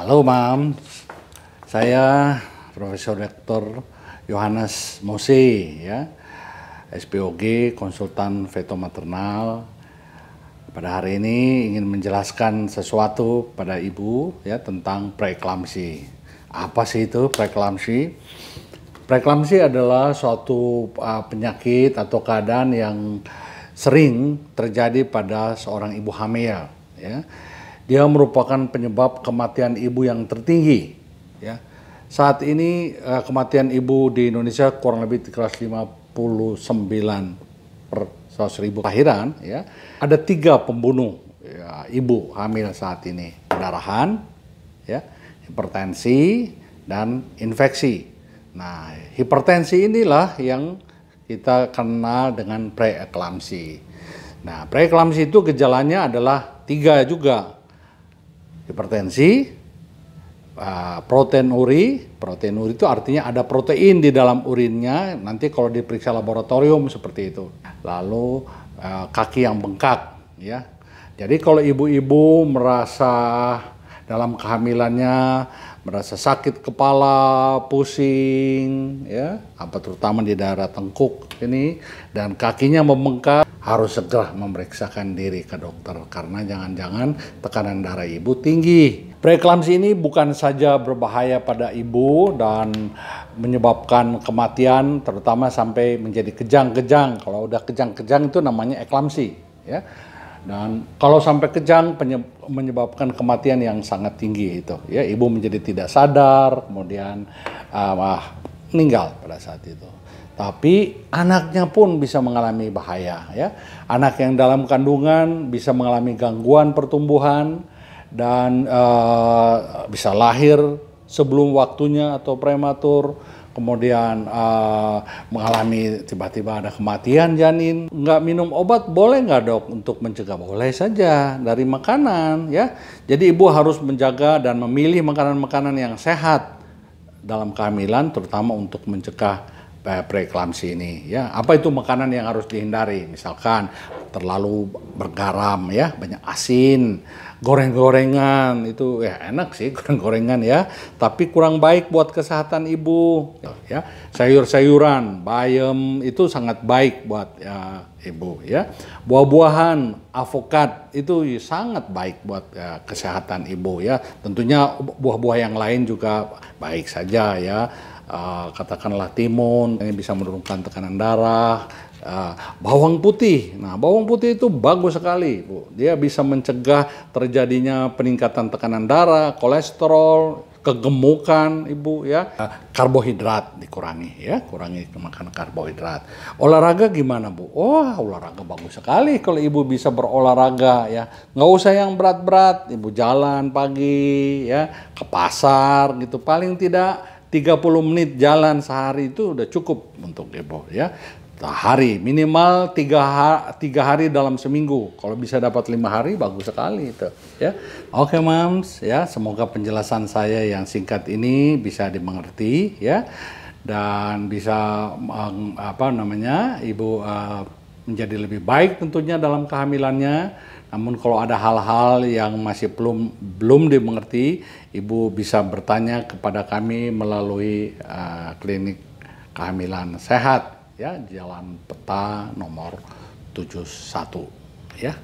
Halo Mam, saya Profesor Dr. Yohanes Mose ya, SPOG konsultan veto maternal. Pada hari ini ingin menjelaskan sesuatu pada ibu ya tentang preeklamsi. Apa sih itu preeklamsi? Preeklamsi adalah suatu uh, penyakit atau keadaan yang sering terjadi pada seorang ibu hamil ya dia merupakan penyebab kematian ibu yang tertinggi. Ya. Saat ini uh, kematian ibu di Indonesia kurang lebih 359 per 100 ribu kelahiran. Ya. Ada tiga pembunuh ya, ibu hamil saat ini. Pendarahan, ya, hipertensi, dan infeksi. Nah, hipertensi inilah yang kita kenal dengan preeklamsi. Nah, preeklamsi itu gejalanya adalah tiga juga hipertensi, uh, protein uri, protein uri itu artinya ada protein di dalam urinnya, nanti kalau diperiksa laboratorium seperti itu. Lalu uh, kaki yang bengkak, ya. Jadi kalau ibu-ibu merasa dalam kehamilannya merasa sakit kepala, pusing, ya, apa terutama di daerah tengkuk ini dan kakinya membengkak harus segera memeriksakan diri ke dokter karena jangan-jangan tekanan darah ibu tinggi. Preeklamsi ini bukan saja berbahaya pada ibu dan menyebabkan kematian terutama sampai menjadi kejang-kejang. Kalau udah kejang-kejang itu namanya eklamsi, ya. Dan kalau sampai kejang menyebabkan kematian yang sangat tinggi itu, ya ibu menjadi tidak sadar, kemudian uh, meninggal pada saat itu. Tapi anaknya pun bisa mengalami bahaya ya. Anak yang dalam kandungan bisa mengalami gangguan pertumbuhan dan uh, bisa lahir sebelum waktunya atau prematur, kemudian uh, mengalami tiba-tiba ada kematian janin. Nggak minum obat boleh nggak dok untuk mencegah? Boleh saja dari makanan ya. Jadi ibu harus menjaga dan memilih makanan-makanan yang sehat dalam kehamilan terutama untuk mencegah preeklamsi ini ya apa itu makanan yang harus dihindari misalkan terlalu bergaram ya banyak asin goreng-gorengan itu ya enak sih goreng-gorengan ya. Tapi kurang baik buat kesehatan ibu ya. Sayur-sayuran bayam itu sangat baik buat ya, ibu ya. Buah-buahan avokat itu sangat baik buat ya, kesehatan ibu ya. Tentunya buah-buah yang lain juga baik saja ya. Uh, katakanlah timun ini bisa menurunkan tekanan darah uh, bawang putih. Nah bawang putih itu bagus sekali bu. Dia bisa mencegah terjadinya peningkatan tekanan darah kolesterol kegemukan ibu ya. Karbohidrat dikurangi ya. Kurangi makan karbohidrat. Olahraga gimana bu? Oh olahraga bagus sekali kalau ibu bisa berolahraga ya. Nggak usah yang berat-berat. Ibu jalan pagi ya ke pasar gitu. Paling tidak 30 menit jalan sehari itu udah cukup untuk ibu ya. Hari minimal tiga, hari, tiga hari dalam seminggu. Kalau bisa dapat lima hari bagus sekali itu ya. Oke mams ya semoga penjelasan saya yang singkat ini bisa dimengerti ya dan bisa apa namanya ibu uh, menjadi lebih baik tentunya dalam kehamilannya namun kalau ada hal-hal yang masih belum belum dimengerti, Ibu bisa bertanya kepada kami melalui uh, klinik kehamilan sehat ya Jalan Peta nomor 71 ya.